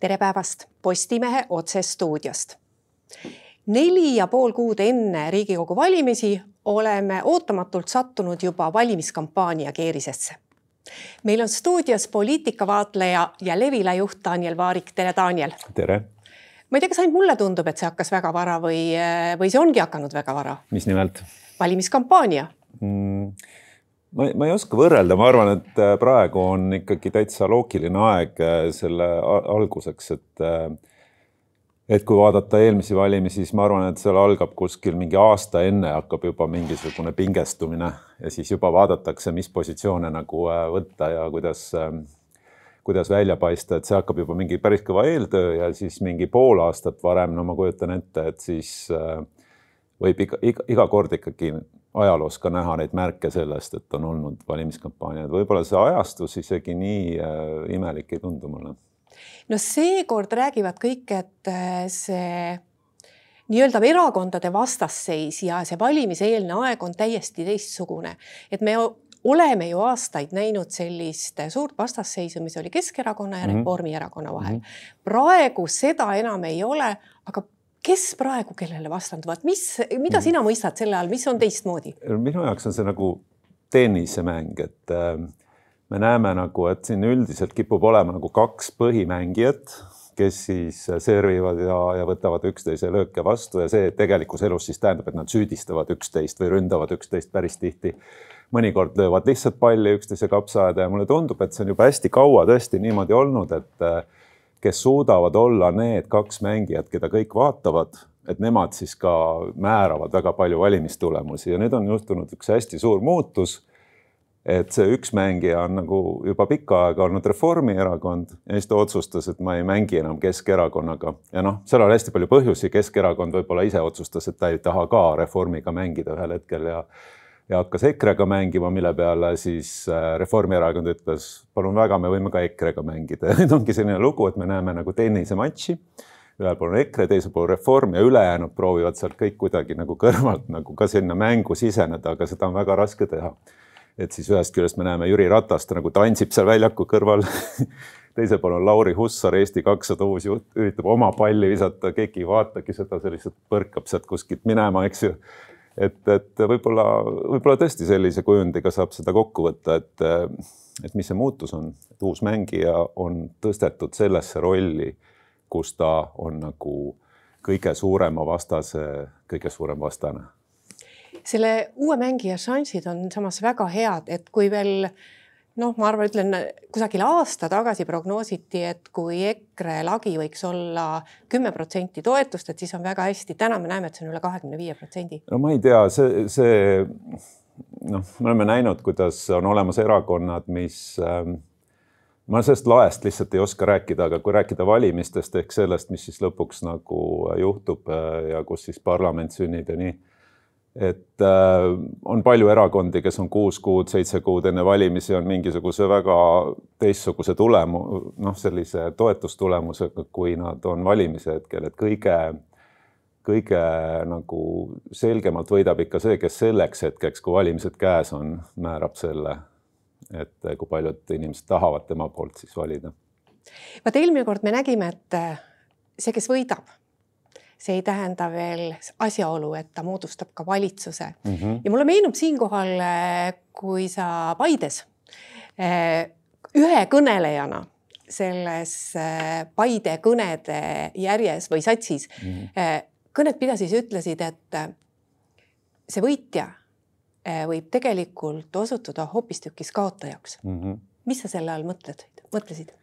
tere päevast Postimehe otsestuudiost. neli ja pool kuud enne Riigikogu valimisi oleme ootamatult sattunud juba valimiskampaania keerisesse. meil on stuudios poliitikavaatleja ja Levila juht Daniel Vaarik, tere Daniel. tere. ma ei tea, kas ainult mulle tundub, et see hakkas väga vara või, või see ongi hakanud väga vara? mis nimelt? valimiskampaania mm ma, ma ei oska võrrelda, ma arvan, et äh, praegu on ikkagi täitsa loogiline aeg äh, selle alguseks, et äh, et kui vaadata eelmisi valimisi, siis ma arvan, et seal algab kuskil mingi aasta enne hakkab juba mingisugune pingestumine ja siis juba vaadatakse, mis positsioone nagu võtta ja kuidas, kuidas välja paista, et see hakkab juba mingi päris kõva eeltöö ja siis mingi pool aastat varem, no ma kujutan ette, et siis võib iga, iga, iga kord ikkagi ajaloos ka näha neid märke sellest, et on olnud valimiskampaaniad, võib-olla see ajastus isegi nii äh, imelik ei tundu mulle. no seekord räägivad kõik, et äh, see nii-öelda erakondade vastasseis ja see valimiseelne aeg on täiesti teistsugune, et me oleme ju aastaid näinud sellist suurt vastasseisu, mis oli Keskerakonna ja mm -hmm. Reformierakonna vahel mm. -hmm. praegu seda enam ei ole, aga kes praegu kellele vastanduvad, mis, mida mm. sina mõistad selle all, mis on teistmoodi? minu jaoks on see nagu tennisemäng, et äh, me näeme nagu, et siin üldiselt kipub olema nagu kaks põhimängijat, kes siis servivad ja, ja võtavad üksteise lööke vastu ja see tegelikus elus siis tähendab, et nad süüdistavad üksteist või ründavad üksteist päris tihti. mõnikord löövad lihtsalt palli üksteise kapsaaeda ja mulle tundub, et see on juba hästi kaua tõesti niimoodi olnud, et äh, kes suudavad olla need kaks mängijat, keda kõik vaatavad, et nemad siis ka määravad väga palju valimistulemusi ja nüüd on juhtunud üks hästi suur muutus. et see üks mängija on nagu juba pikka aega olnud Reformierakond ja siis ta otsustas, et ma ei mängi enam Keskerakonnaga ja noh, seal on hästi palju põhjusi, Keskerakond võib-olla ise otsustas, et ta ei taha ka Reformiga mängida ühel hetkel ja ja hakkas EKRE-ga mängima, mille peale siis äh, Reformierakond ütles, palun väga, me võime ka EKRE-ga mängida ja nüüd ongi selline lugu, et me näeme nagu tennisematši. ühel pool on EKRE, teisel pool Reform ja ülejäänud proovivad sealt kõik kuidagi nagu kõrvalt nagu ka sinna mängu siseneda, aga seda on väga raske teha. et siis ühest küljest me näeme Jüri Ratast nagu tantsib seal väljaku kõrval teisel pool on Lauri Hussar, Eesti kakssada uus juht, üritab oma palli visata, keegi ei vaatagi seda, see lihtsalt põrkab sealt kuskilt minema, eks ju et, et võib-olla, võib-olla tõesti sellise kujundiga saab seda kokku võtta, et, et mis see muutus on, et uus mängija on tõstetud sellesse rolli, kus ta on nagu kõige suurema vastase, kõige suurem vastane. selle uue mängija šansid on samas väga head, et kui veel noh, ma arvan, ütlen kusagil aasta tagasi prognoositi, et kui EKRE lagi võiks olla kümme protsenti toetust, et siis on väga hästi. täna me näeme, et see on üle kahekümne viie protsendi. no ma ei tea, see, see noh, me oleme näinud, kuidas on olemas erakonnad, mis ähm, ma sellest laest lihtsalt ei oska rääkida, aga kui rääkida valimistest ehk sellest, mis siis lõpuks nagu juhtub äh, ja kus siis parlament sünnib ja nii et äh, on palju erakondi, kes on kuus kuud, seitse kuud enne valimisi on mingisuguse väga teistsuguse tulemu, noh, sellise toetustulemusega, kui nad on valimise hetkel, et kõige, kõige nagu selgemalt võidab ikka see, kes selleks hetkeks, kui valimised käes on, määrab selle, et kui paljud inimesed tahavad tema poolt siis valida. vaat eelmine kord me nägime, et see, kes võidab see ei tähenda veel asjaolu, et ta moodustab ka valitsuse mm. -hmm. ja mulle meenub siinkohal, kui sa Paides eh, ühe kõnelejana selles eh, Paide kõnede järjes või satsis mm -hmm. kõnet pidades ütlesid, et see võitja võib tegelikult osutuda hoopistükkis kaotajaks mm. -hmm. mis sa selle all mõtled, mõtlesid?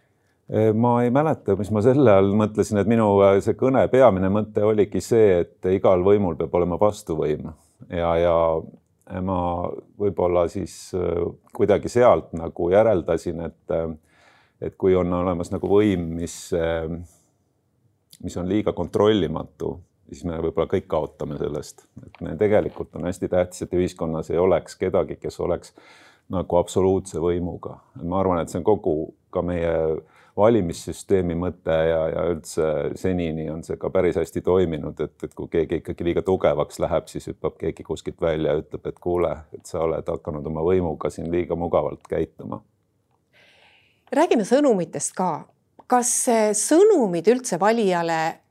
Ma ei mäleta, mis ma selle all mõtlesin, et minu äh, see kõne peamine mõte oligi see, et igal võimul peab olema vastuvõim ja, ja ma võib-olla siis äh, kuidagi sealt nagu järeldasin, et äh, et kui on olemas nagu võim, mis, mis on liiga kontrollimatu, siis me võib-olla kõik kaotame sellest, et me tegelikult on hästi tähtis, et ühiskonnas ei oleks kedagi, kes oleks nagu absoluutse võimuga. ma arvan, et see on kogu ka meie valimissüsteemi mõte ja, ja üldse senini on see ka päris hästi toiminud, et, et kui keegi ikkagi liiga tugevaks läheb, siis hüppab keegi kuskilt välja ja ütleb, et kuule, et sa oled hakanud oma võimuga siin liiga mugavalt käituma. räägime sõnumitest ka. kas sõnumid üldse valijale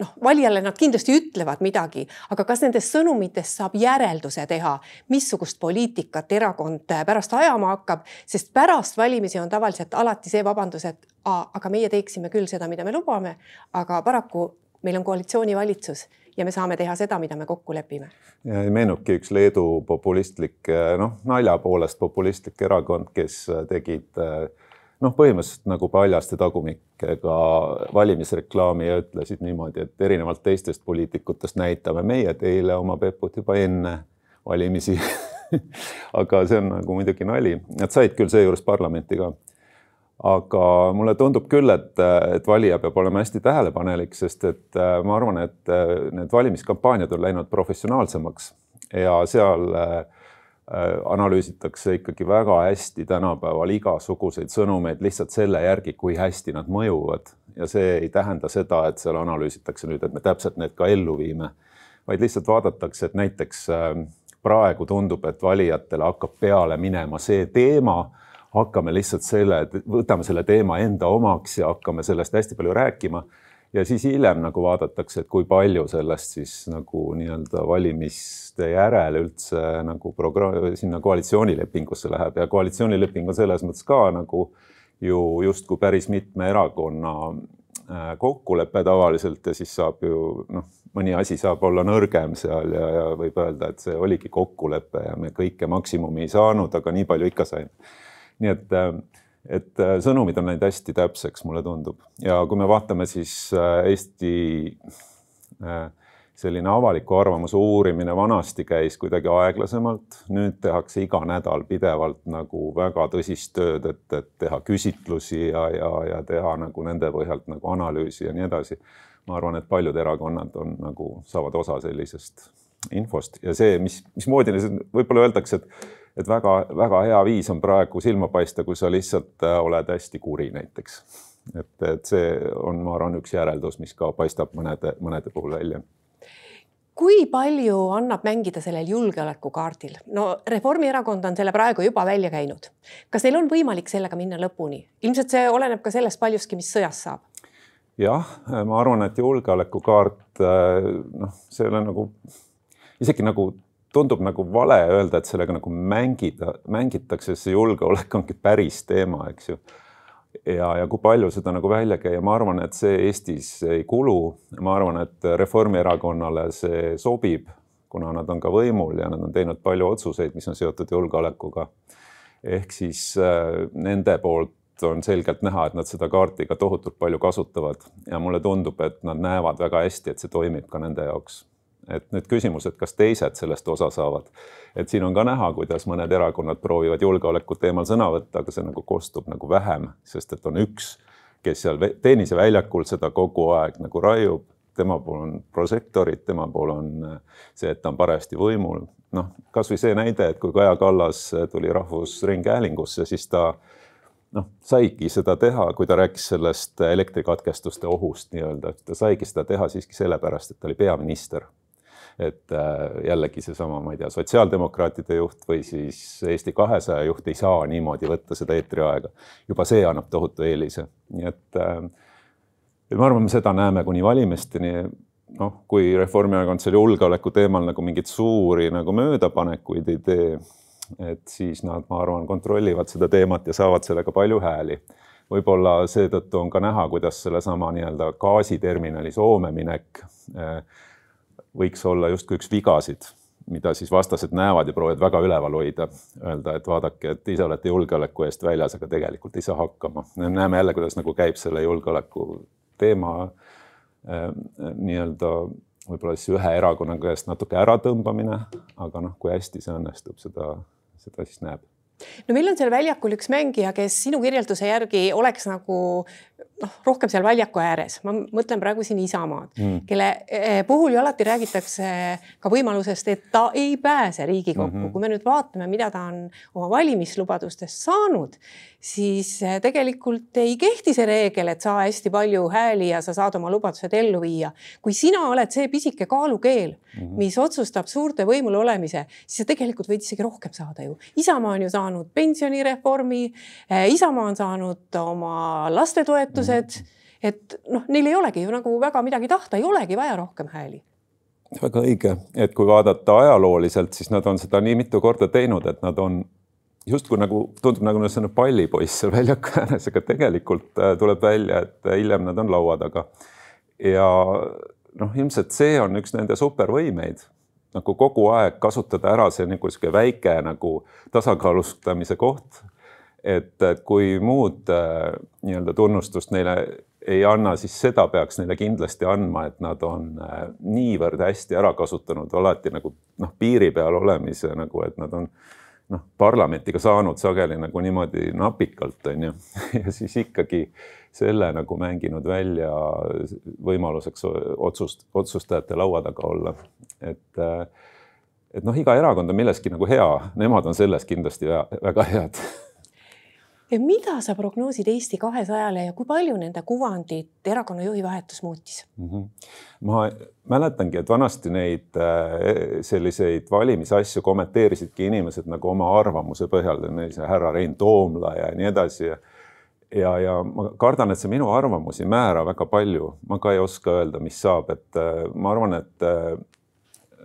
noh, valijale nad kindlasti ütlevad midagi, aga kas nendest sõnumitest saab järelduse teha, missugust poliitikat erakond eh, pärast ajama hakkab, sest pärast valimisi on tavaliselt alati see vabandus, et aa, aga meie teeksime küll seda, mida me lubame, aga paraku meil on koalitsioonivalitsus ja me saame teha seda, mida me kokku lepime. meenubki üks Leedu populistlik, eh, noh, nalja poolest populistlik erakond, kes tegid äh, noh, põhimõtteliselt nagu paljaste tagumikega valimisreklaami ja ütlesid niimoodi, et erinevalt teistest poliitikutest näitame meie teile oma peput juba enne valimisi. Aga see on nagu muidugi nali, nad said küll seejuures parlamenti ka. aga mulle tundub küll, et, et valija peab olema hästi tähelepanelik, sest et äh, ma arvan, et äh, need valimiskampaaniad on läinud professionaalsemaks. Ja seal äh, analüüsitakse ikkagi väga hästi tänapäeval igasuguseid sõnumeid lihtsalt selle järgi, kui hästi nad mõjuvad. Ja see ei tähenda seda, et seal analüüsitakse nüüd, et me täpselt need ka ellu viime, vaid lihtsalt vaadatakse, et näiteks äh, praegu tundub, et valijatele hakkab peale minema see teema, hakkame lihtsalt selle, võtame selle teema enda omaks ja hakkame sellest hästi palju rääkima ja siis hiljem nagu vaadatakse, et kui palju sellest siis nagu nii-öelda valimiste järel üldse nagu programm sinna koalitsioonilepingusse läheb ja koalitsioonileping on selles mõttes ka nagu ju justkui päris mitme erakonna äh, kokkulepe tavaliselt ja siis saab ju noh, mõni asi saab olla nõrgem seal ja, ja võib öelda, et see oligi kokkulepe ja me kõike maksimumi ei saanud, aga nii palju ikka saime. nii et äh, et äh, sõnumid on läinud hästi täpseks, mulle tundub. ja kui me vaatame, siis äh, Eesti äh, selline avaliku arvamuse uurimine vanasti käis kuidagi aeglasemalt, nüüd tehakse iga nädal pidevalt nagu väga tõsist tööd, et, et teha küsitlusi ja, ja, ja teha nagu nende põhjalt nagu analüüsi ja nii edasi. ma arvan, et paljud erakonnad on nagu, saavad osa sellisest infost ja see, mis, mismoodi võib-olla öeldakse, et et väga-väga hea viis on praegu silma paista, kui sa lihtsalt äh, oled hästi kuri näiteks. et, et see on, ma arvan, üks järeldus, mis ka paistab mõnede, mõnede puhul välja kui palju annab mängida sellel julgeolekukaardil? no Reformierakond on selle praegu juba välja käinud. kas neil on võimalik sellega minna lõpuni? ilmselt see oleneb ka sellest paljuski, mis sõjas saab. jah, ma arvan, et julgeolekukaart, äh, noh, see ei ole nagu isegi nagu tundub nagu vale öelda, et sellega nagu mängida, mängitakse, see julgeolek ongi päris teema, eks ju. ja, ja kui palju seda nagu välja käia, ma arvan, et see Eestis ei kulu. ma arvan, et Reformierakonnale see sobib, kuna nad on ka võimul ja nad on teinud palju otsuseid, mis on seotud julgeolekuga. ehk siis äh, nende poolt on selgelt näha, et nad seda kaarti ka tohutult palju kasutavad ja mulle tundub, et nad näevad väga hästi, et see toimib ka nende jaoks et nüüd küsimus, et kas teised sellest osa saavad. et siin on ka näha, kuidas mõned erakonnad proovivad julgeoleku teemal sõna võtta, aga see nagu kostub nagu vähem, sest et on üks, kes seal tenniseväljakul seda kogu aeg nagu raiub, tema pool on prožektorid, tema pool on see, et ta on parajasti võimul. noh, kasvõi see näide, et kui Kaja Kallas tuli Rahvusringhäälingusse, siis ta noh, saigi seda teha, kui ta rääkis sellest elektrikatkestuste ohust nii-öelda, ta saigi seda teha siiski sellepärast, et ta oli peaminister et äh, jällegi seesama, ma ei tea, sotsiaaldemokraatide juht või siis Eesti kahesaja juht ei saa niimoodi võtta seda eetriaega. juba see annab tohutu eelise, nii et äh, ma arvan, me seda näeme kuni valimisteni. noh, kui Reformierakond selle julgeoleku teemal nagu mingeid suuri nagu möödapanekuid ei tee, et siis nad, ma arvan, kontrollivad seda teemat ja saavad sellega palju hääli võib-olla seetõttu on ka näha, kuidas sellesama nii-öelda gaasiterminali Soome minek äh, võiks olla justkui üks vigasid, mida siis vastased näevad ja proovivad väga üleval hoida, öelda, et vaadake, et ise olete julgeoleku eest väljas, aga tegelikult ei saa hakkama. näeme jälle, kuidas nagu käib selle julgeoleku teema äh, nii-öelda võib-olla siis ühe erakonna käest natuke äratõmbamine, aga noh, kui hästi see õnnestub, seda, seda siis näeb no meil on seal väljakul üks mängija, kes sinu kirjelduse järgi oleks nagu noh, rohkem seal väljaku ääres, ma mõtlen praegu siin Isamaad mm., kelle eh, puhul ju alati räägitakse ka võimalusest, et ta ei pääse Riigikokku mm. -hmm. kui me nüüd vaatame, mida ta on oma valimislubadustest saanud, siis eh, tegelikult ei kehti see reegel, et saa hästi palju hääli ja sa saad oma lubadused ellu viia. kui sina oled see pisike kaalukeel mm, -hmm. mis otsustab suurte võimul olemise, siis sa tegelikult võid isegi rohkem saada ju. Isamaa on ju saanud pensionireformi, eh, Isamaa on saanud oma lastetoetuse toetused, et noh, neil ei olegi ju nagu väga midagi tahta, ei olegi vaja rohkem hääli väga õige, et kui vaadata ajalooliselt, siis nad on seda nii mitu korda teinud, et nad on justkui nagu tundub nagu selline pallipoiss seal väljaku ääres, aga tegelikult äh, tuleb välja, et hiljem nad on laua taga. ja noh, ilmselt see on üks nende supervõimeid nagu kogu aeg kasutada ära see nagu sihuke väike nagu tasakaalustamise koht. Et kui muud äh, nii-öelda tunnustust neile ei anna, siis seda peaks neile kindlasti andma, et nad on äh, niivõrd hästi ära kasutanud alati nagu noh, piiri peal olemise nagu, et nad on noh, parlamenti ka saanud sageli nagu niimoodi napikalt on ju. Ja siis ikkagi selle nagu mänginud välja võimaluseks otsust, otsustajate laua taga olla. et, et noh, iga erakond on milleski nagu hea, nemad on selles kindlasti väga head mida sa prognoosid Eesti kahesajale ja kui palju nende kuvandit erakonna juhi vahetus muutis mm? -hmm. ma mäletangi, et vanasti neid äh, selliseid valimisasju kommenteerisidki inimesed nagu oma arvamuse põhjal, härra Rein Toomla ja nii edasi ja ja, ja ma kardan, et see minu arvamus ei määra väga palju, ma ka ei oska öelda, mis saab, et äh, ma arvan, et äh,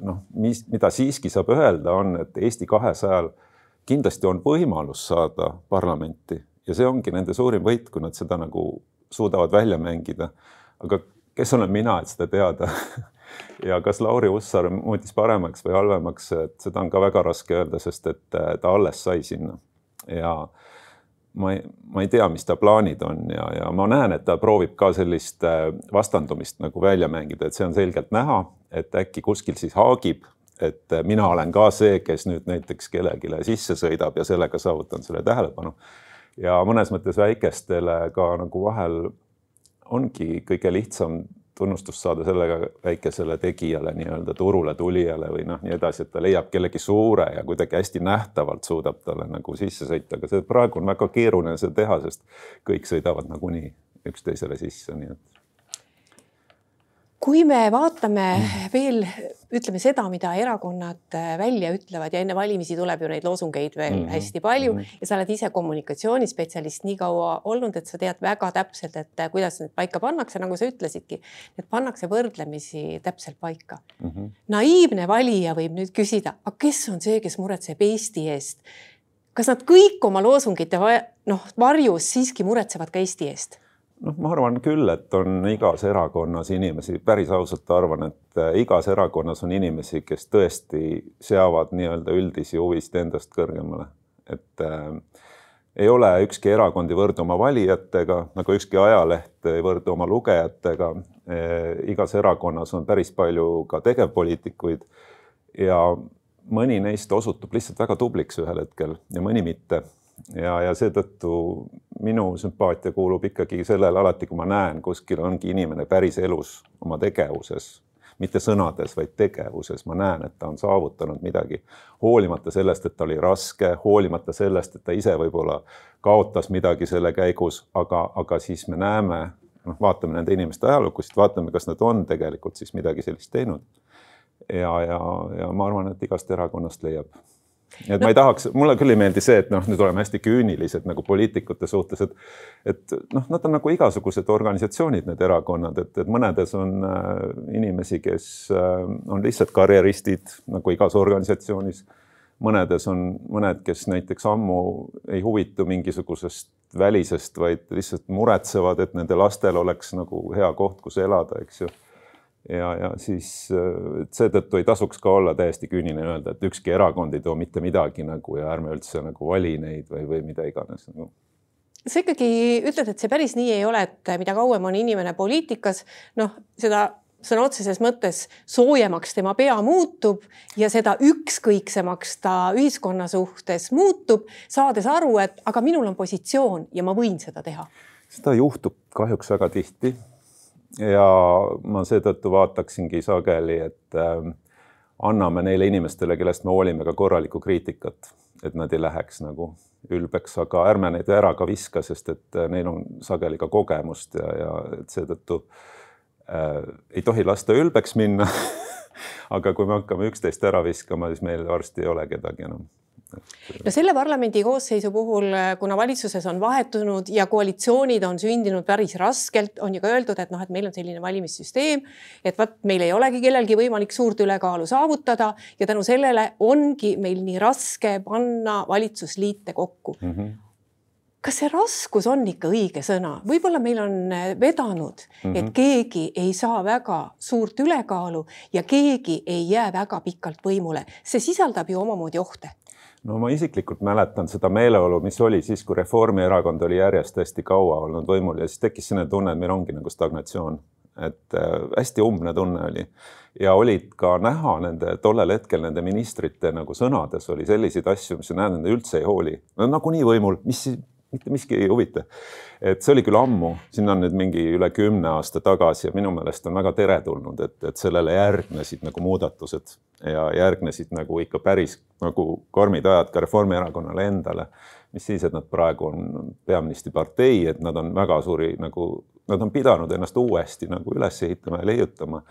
noh, mis, mida siiski saab öelda, on, et Eesti kahesajal kindlasti on võimalus saada parlamenti ja see ongi nende suurim võit, kui nad seda nagu suudavad välja mängida. aga kes olen mina, et seda teada? Ja kas Lauri Hussar muutis paremaks või halvemaks, et seda on ka väga raske öelda, sest et äh, ta alles sai sinna. Ja ma ei, ma ei tea, mis ta plaanid on ja, ja ma näen, et ta proovib ka sellist äh, vastandumist nagu välja mängida, et see on selgelt näha, et äkki kuskil siis haagib et mina olen ka see, kes nüüd näiteks kellelegi sisse sõidab ja sellega saavutan selle tähelepanu. ja mõnes mõttes väikestele ka nagu vahel ongi kõige lihtsam tunnustust saada sellega väikesele tegijale, nii-öelda turule tulijale või noh, nii edasi, et ta leiab kellegi suure ja kuidagi hästi nähtavalt suudab talle nagu sisse sõita, aga see praegu on väga keeruline seda teha, sest kõik sõidavad nagunii üksteisele sisse, nii et kui me vaatame veel, ütleme seda, mida erakonnad äh, välja ütlevad ja enne valimisi tuleb ju neid loosungeid veel mm -hmm. hästi palju mm -hmm. ja sa oled ise kommunikatsioonispetsialist nii kaua olnud, et sa tead väga täpselt, et äh, kuidas need paika pannakse, nagu sa ütlesidki, need pannakse võrdlemisi täpselt paika mm. -hmm. naiivne valija võib nüüd küsida, aga kes on see, kes muretseb Eesti eest? kas nad kõik oma loosungite noh, varjus siiski muretsevad ka Eesti eest? Noh, ma arvan küll, et on igas erakonnas inimesi, päris ausalt arvan, et äh, igas erakonnas on inimesi, kes tõesti seavad nii-öelda üldisi huvisid endast kõrgemale, et äh, ei ole ükski erakond ei võrdu oma valijatega, nagu ükski ajaleht ei võrdu oma lugejatega e,. igas erakonnas on päris palju ka tegevpoliitikuid ja mõni neist osutub lihtsalt väga tubliks ühel hetkel ja mõni mitte ja, ja seetõttu minu sümpaatia kuulub ikkagi sellele alati, kui ma näen, kuskil ongi inimene päris elus oma tegevuses, mitte sõnades, vaid tegevuses, ma näen, et ta on saavutanud midagi, hoolimata sellest, et ta oli raske, hoolimata sellest, et ta ise võib-olla kaotas midagi selle käigus, aga, aga siis me näeme, noh, vaatame nende inimeste ajalugusid, vaatame, kas nad on tegelikult siis midagi sellist teinud. ja, ja, ja ma arvan, et igast erakonnast leiab et no. ma ei tahaks, mulle küll ei meeldi see, et noh, nüüd oleme hästi küünilised nagu poliitikute suhtes, et et noh, nad on nagu igasugused organisatsioonid, need erakonnad, et, et mõnedes on äh, inimesi, kes äh, on lihtsalt karjeristid nagu igas organisatsioonis. mõnedes on mõned, kes näiteks ammu ei huvitu mingisugusest välisest, vaid lihtsalt muretsevad, et nende lastel oleks nagu hea koht, kus elada, eks ju ja, ja siis äh, seetõttu ei tasuks ka olla täiesti küüniline öelda, et ükski erakond ei too mitte midagi nagu ja ärme üldse nagu vali neid või, või mida iganes nagu sa ikkagi ütled, et see päris nii ei ole, et mida kauem on inimene poliitikas, noh, seda sõna otseses mõttes soojemaks tema pea muutub ja seda ükskõiksemaks ta ühiskonna suhtes muutub, saades aru, et aga minul on positsioon ja ma võin seda teha. seda juhtub kahjuks väga tihti ja ma seetõttu vaataksingi sageli, et äh, anname neile inimestele, kellest me hoolime, ka korralikku kriitikat, et nad ei läheks nagu ülbeks, aga ärme neid ära ka viska, sest et äh, neil on sageli ka kogemust ja, ja et seetõttu äh, ei tohi lasta ülbeks minna. Aga kui me hakkame üksteist ära viskama, siis meil varsti ei ole kedagi enam no selle parlamendi koosseisu puhul, kuna valitsuses on vahetunud ja koalitsioonid on sündinud päris raskelt, on ju ka öeldud, et noh, et meil on selline valimissüsteem, et vot meil ei olegi kellelgi võimalik suurt ülekaalu saavutada ja tänu sellele ongi meil nii raske panna valitsusliite kokku mm. -hmm kas see raskus on ikka õige sõna, võib-olla meil on vedanud mm, -hmm. et mhm. keegi ei saa väga suurt ülekaalu ja keegi ei jää väga pikalt võimule, see sisaldab ju omamoodi ohte no ma isiklikult mäletan seda meeleolu, mis oli siis, kui Reformierakond oli järjest hästi kaua olnud võimul ja siis tekkis selline tunne, et meil ongi nagu stagnatsioon, et äh, hästi umbne tunne oli ja olid ka näha nende tollel hetkel nende ministrite nagu sõnades oli selliseid asju, mis sa näed, nende üldse ei hooli. no nagunii võimul, mis mitte miski ei huvita. et see oli küll ammu, sinna on nüüd mingi üle kümne aasta tagasi ja minu meelest on väga teretulnud, et, et sellele järgnesid nagu muudatused ja järgnesid nagu ikka päris nagu karmid ajad ka Reformierakonnale endale. mis siis, et nad praegu on peaministripartei, et nad on väga suuri nagu, nad on pidanud ennast uuesti nagu üles ehitama ja leiutama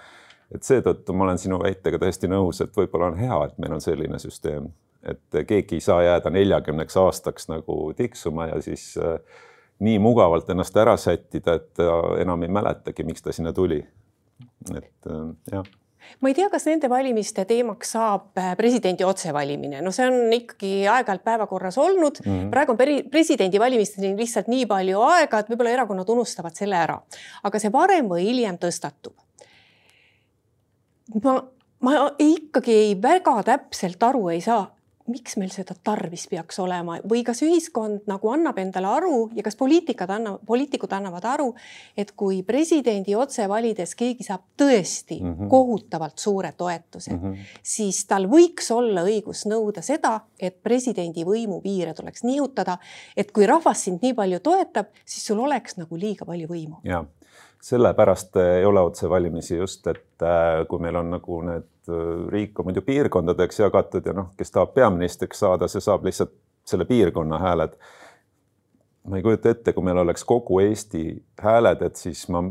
et seetõttu ma olen sinu väitega täiesti nõus, et võib-olla on hea, et meil on selline süsteem et keegi ei saa jääda neljakümneks aastaks nagu tiksuma ja siis äh, nii mugavalt ennast ära sättida, et enam ei mäletagi, miks ta sinna tuli. et äh, jah ma ei tea, kas nende valimiste teemaks saab äh, presidendi otsevalimine, no see on ikkagi aeg-ajalt päevakorras olnud mm. -hmm. praegu on presidendivalimisteni lihtsalt nii palju aega, et võib-olla erakonnad unustavad selle ära, aga see varem või hiljem tõstatub. ma, ma ikkagi ei väga täpselt aru ei saa, miks meil seda tarvis peaks olema või kas ühiskond nagu annab endale aru ja kas poliitikad annavad, poliitikud annavad aru, et kui presidendi otse valides keegi saab tõesti mm -hmm. kohutavalt suure toetuse mm, -hmm. siis tal võiks olla õigus nõuda seda, et presidendi võimupiire tuleks nihutada. et kui rahvas sind nii palju toetab, siis sul oleks nagu liiga palju võimu. ja sellepärast ei ole otsevalimisi just, et äh, kui meil on nagu need Äh, riik on muidu piirkondadeks jagatud ja noh, kes tahab peaministriks saada, see saab lihtsalt selle piirkonna hääled. ma ei kujuta ette, kui meil oleks kogu Eesti hääled, et siis ma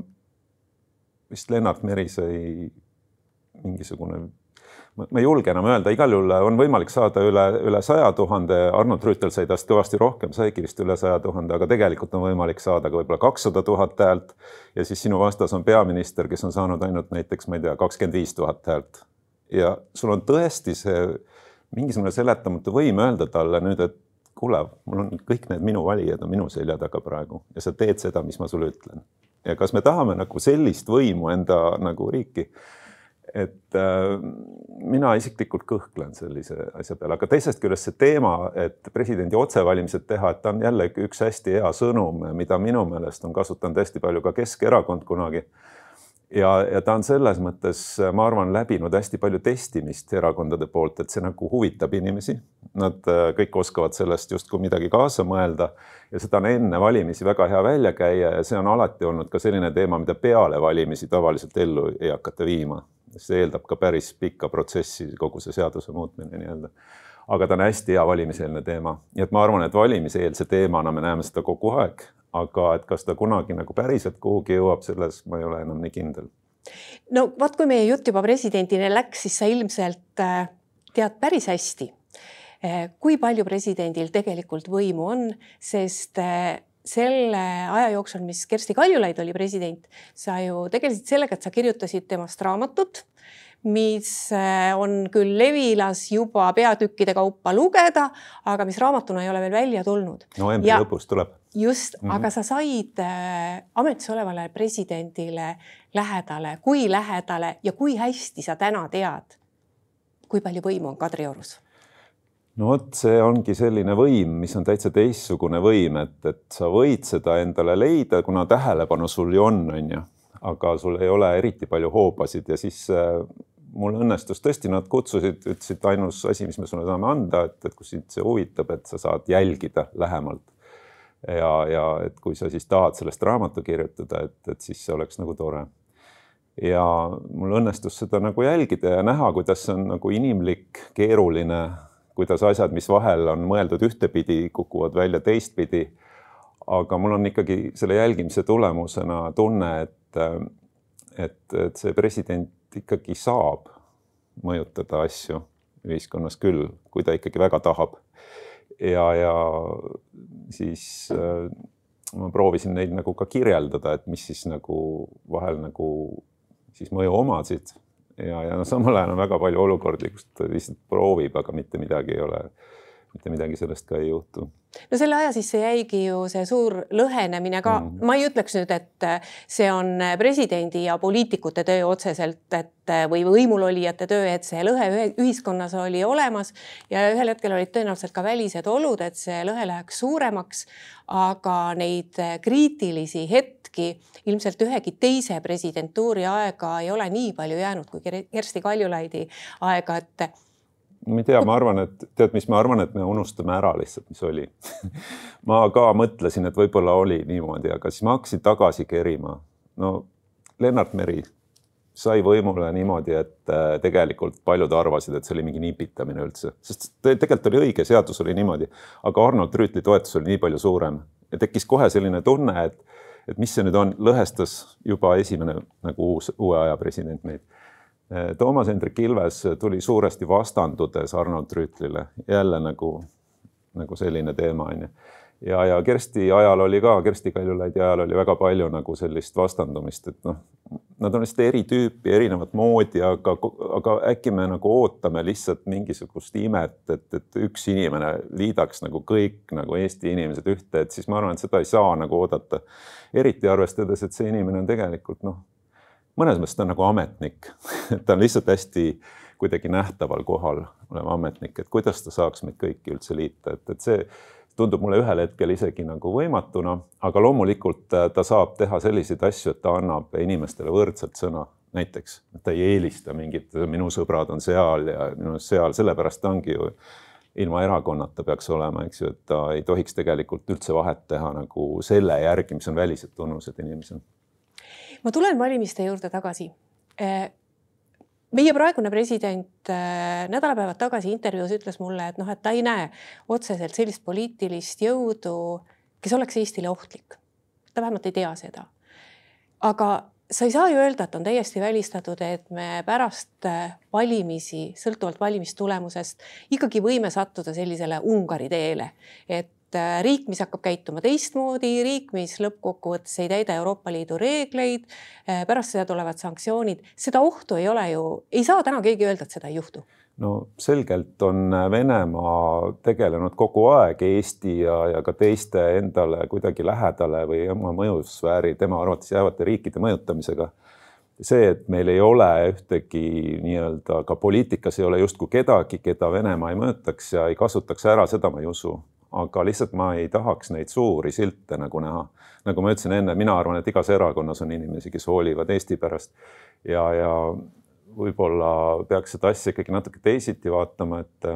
vist Lennart Meri sai mingisugune ma ei julge enam öelda, igal juhul on võimalik saada üle, üle saja tuhande, Arnold Rüütel sai tast kõvasti rohkem, saigi vist üle saja tuhande, aga tegelikult on võimalik saada ka võib-olla kakssada tuhat häält. ja siis sinu vastas on peaminister, kes on saanud ainult näiteks, ma ei tea, kakskümmend viis tuhat häält ja sul on tõesti see mingisugune seletamatu võim öelda talle nüüd, et kuule, mul on kõik need minu valijad on minu selja taga praegu ja sa teed seda, mis ma sulle ütlen. ja kas me tahame nagu sellist võimu enda nagu riiki? Et äh, mina isiklikult kõhklen sellise asja peale, aga teisest küljest see teema, et presidendi otsevalimised teha, et ta on jällegi üks hästi hea sõnum, mida minu meelest on kasutanud hästi palju ka Keskerakond kunagi ja, ja ta on selles mõttes, ma arvan, läbinud hästi palju testimist erakondade poolt, et see nagu huvitab inimesi. Nad äh, kõik oskavad sellest justkui midagi kaasa mõelda ja seda on enne valimisi väga hea välja käia ja see on alati olnud ka selline teema, mida peale valimisi tavaliselt ellu ei hakata viima. See eeldab ka päris pikka protsessi, kogu see seaduse muutmine nii-öelda. Aga ta on hästi hea valimiseelne teema, nii et ma arvan, et valimiseelse teemana me näeme seda kogu aeg. Aga et kas ta kunagi nagu päriselt kuhugi jõuab, selles ma ei ole enam nii kindel. no vot, kui meie jutt juba presidendini läks, siis sa ilmselt äh, tead päris hästi, äh, kui palju presidendil tegelikult võimu on, sest äh, selle aja jooksul, mis Kersti Kaljulaid oli president, sa ju tegelesid sellega, et sa kirjutasid temast raamatut mis on küll levilas juba peatükkide kaupa lugeda, aga mis raamatuna ei ole veel välja tulnud. novembri lõpus tuleb just mm, -hmm. aga sa said äh, ametis olevale presidendile lähedale, kui lähedale ja kui hästi sa täna tead, kui palju võimu on Kadriorus? No vot, see ongi selline võim, mis on täitsa teistsugune võim, et, et sa võid seda endale leida, kuna tähelepanu sul ju on, on ju, aga sul ei ole eriti palju hoobasid ja siis äh, mul õnnestus tõesti, nad kutsusid, ütlesid, ainus asi, mis me sulle saame anda, et, et kui sind see huvitab, et sa saad jälgida lähemalt ja, ja et kui sa siis tahad sellest raamatu kirjutada, et, et siis see oleks nagu tore. ja mul õnnestus seda nagu jälgida ja näha, kuidas see on nagu inimlik, keeruline, kuidas asjad, mis vahel on mõeldud ühtepidi, kukuvad välja teistpidi. aga mul on ikkagi selle jälgimise tulemusena tunne, et, et, et see president ikkagi saab mõjutada asju ühiskonnas küll, kui ta ikkagi väga tahab. ja, ja siis äh, ma proovisin neid nagu ka kirjeldada, et mis siis nagu vahel nagu siis mõju omasid ja, ja no samal ajal on väga palju olukordi, kus ta lihtsalt proovib, aga mitte midagi ei ole, mitte midagi sellest ka ei juhtu no selle aja sisse jäigi ju see suur lõhenemine ka mm, -hmm. ma ei ütleks nüüd, et see on presidendi ja poliitikute töö otseselt, et või võimulolijate töö, et see lõhe ühiskonnas oli olemas ja ühel hetkel olid tõenäoliselt ka välised olud, et see lõhe läheks suuremaks. aga neid kriitilisi hetki ilmselt ühegi teise presidentuuri aega ei ole nii palju jäänud kui Kersti Kaljulaidi aega, et ma ei tea, ma arvan, et tead, mis ma arvan, et me unustame ära lihtsalt, mis oli. Ma ka mõtlesin, et võib-olla oli niimoodi, aga siis ma hakkasin tagasi kerima. no Lennart Meri sai võimule niimoodi, et äh, tegelikult paljud arvasid, et see oli mingi nipitamine üldse, sest tegelikult oli õige, seadus oli niimoodi, aga Arnold Rüütli toetus oli nii palju suurem. Ja tekkis kohe selline tunne, et, et mis see nüüd on, lõhestas juba esimene nagu uus, uue aja president meid Toomas Hendrik Ilves tuli suuresti vastandudes Arnold Rüütlile, jälle nagu, nagu selline teema on ju. ja, ja Kersti ajal oli ka, Kersti Kaljulaidi ajal oli väga palju nagu sellist vastandumist, et noh, nad on lihtsalt eri tüüpi, erinevat moodi, aga, aga äkki me nagu ootame lihtsalt mingisugust imet, et, et üks inimene liidaks nagu kõik nagu Eesti inimesed ühte, et siis ma arvan, et seda ei saa nagu oodata. eriti arvestades, et see inimene on tegelikult noh mõnes mõttes ta on nagu ametnik. Ta on lihtsalt hästi kuidagi nähtaval kohal olev ametnik, et kuidas ta saaks meid kõiki üldse liita, et, et see tundub mulle ühel hetkel isegi nagu võimatuna, aga loomulikult äh, ta saab teha selliseid asju, et ta annab inimestele võrdselt sõna, näiteks ta ei eelista mingit, minu sõbrad on seal ja minu seal, sellepärast ta ongi ju ilma erakonnata peaks olema, eks ju, et ta ei tohiks tegelikult üldse vahet teha nagu selle järgi, mis on välised tunnused inimesel ma tulen valimiste juurde tagasi. Äh, meie praegune president äh, nädalapäevad tagasi intervjuus ütles mulle, et noh, et ta ei näe otseselt sellist poliitilist jõudu, kes oleks Eestile ohtlik. ta vähemalt ei tea seda. aga sa ei saa ju öelda, et on täiesti välistatud, et me pärast äh, valimisi, sõltuvalt valimistulemusest ikkagi võime sattuda sellisele Ungari teele, et riik, mis hakkab käituma teistmoodi, riik, mis lõppkokkuvõttes ei täida Euroopa Liidu reegleid, äh, pärast seda tulevad sanktsioonid, seda ohtu ei ole ju, ei saa täna keegi öelda, et seda ei juhtu no selgelt on Venemaa tegelenud kogu aeg Eesti ja, ja ka teiste endale kuidagi lähedale või oma mõjusfääri tema arvates jäävate riikide mõjutamisega. see, et meil ei ole ühtegi nii-öelda ka poliitikas ei ole justkui kedagi, keda Venemaa ei mõjutaks ja ei kasutaks ära, seda ma ei usu aga lihtsalt ma ei tahaks neid suuri silte nagu näha. nagu ma ütlesin enne, mina arvan, et igas erakonnas on inimesi, kes hoolivad Eesti pärast ja, ja võib-olla peaks seda asja ikkagi natuke teisiti vaatama, et,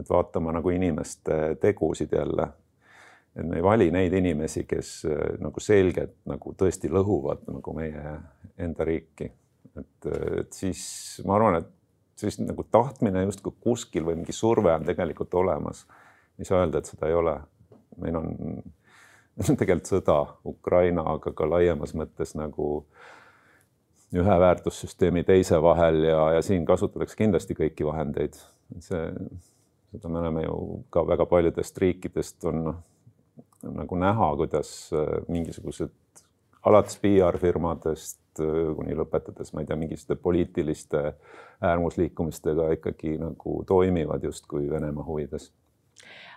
et vaatama nagu inimeste tegusid jälle. et me ei vali neid inimesi, kes nagu selgelt nagu tõesti lõhuvad nagu meie enda riiki. et, et siis ma arvan, et siis nagu tahtmine justkui kuskil või mingi surve on tegelikult olemas ei saa öelda, et seda ei ole. meil on, tegelikult sõda Ukraina, aga ka laiemas mõttes nagu ühe väärtussüsteemi teise vahel ja, ja siin kasutatakse kindlasti kõiki vahendeid. see, seda me oleme ju ka väga paljudest riikidest on noh, nagu näha, kuidas äh, mingisugused alates PR-firmadest äh, kuni lõpetades, ma ei tea, mingisuguste poliitiliste äärmusliikumistega ikkagi nagu toimivad justkui Venemaa huvides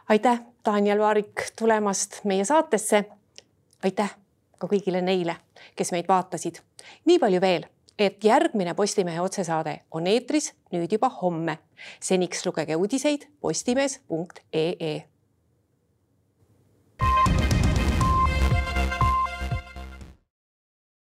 aitäh, Daniel Vaarik tulemast meie saatesse. aitäh ka kõigile neile, kes meid vaatasid. nii palju veel, et järgmine Postimehe otsesaade on eetris nüüd juba homme. seniks lugege uudiseid postimees.ee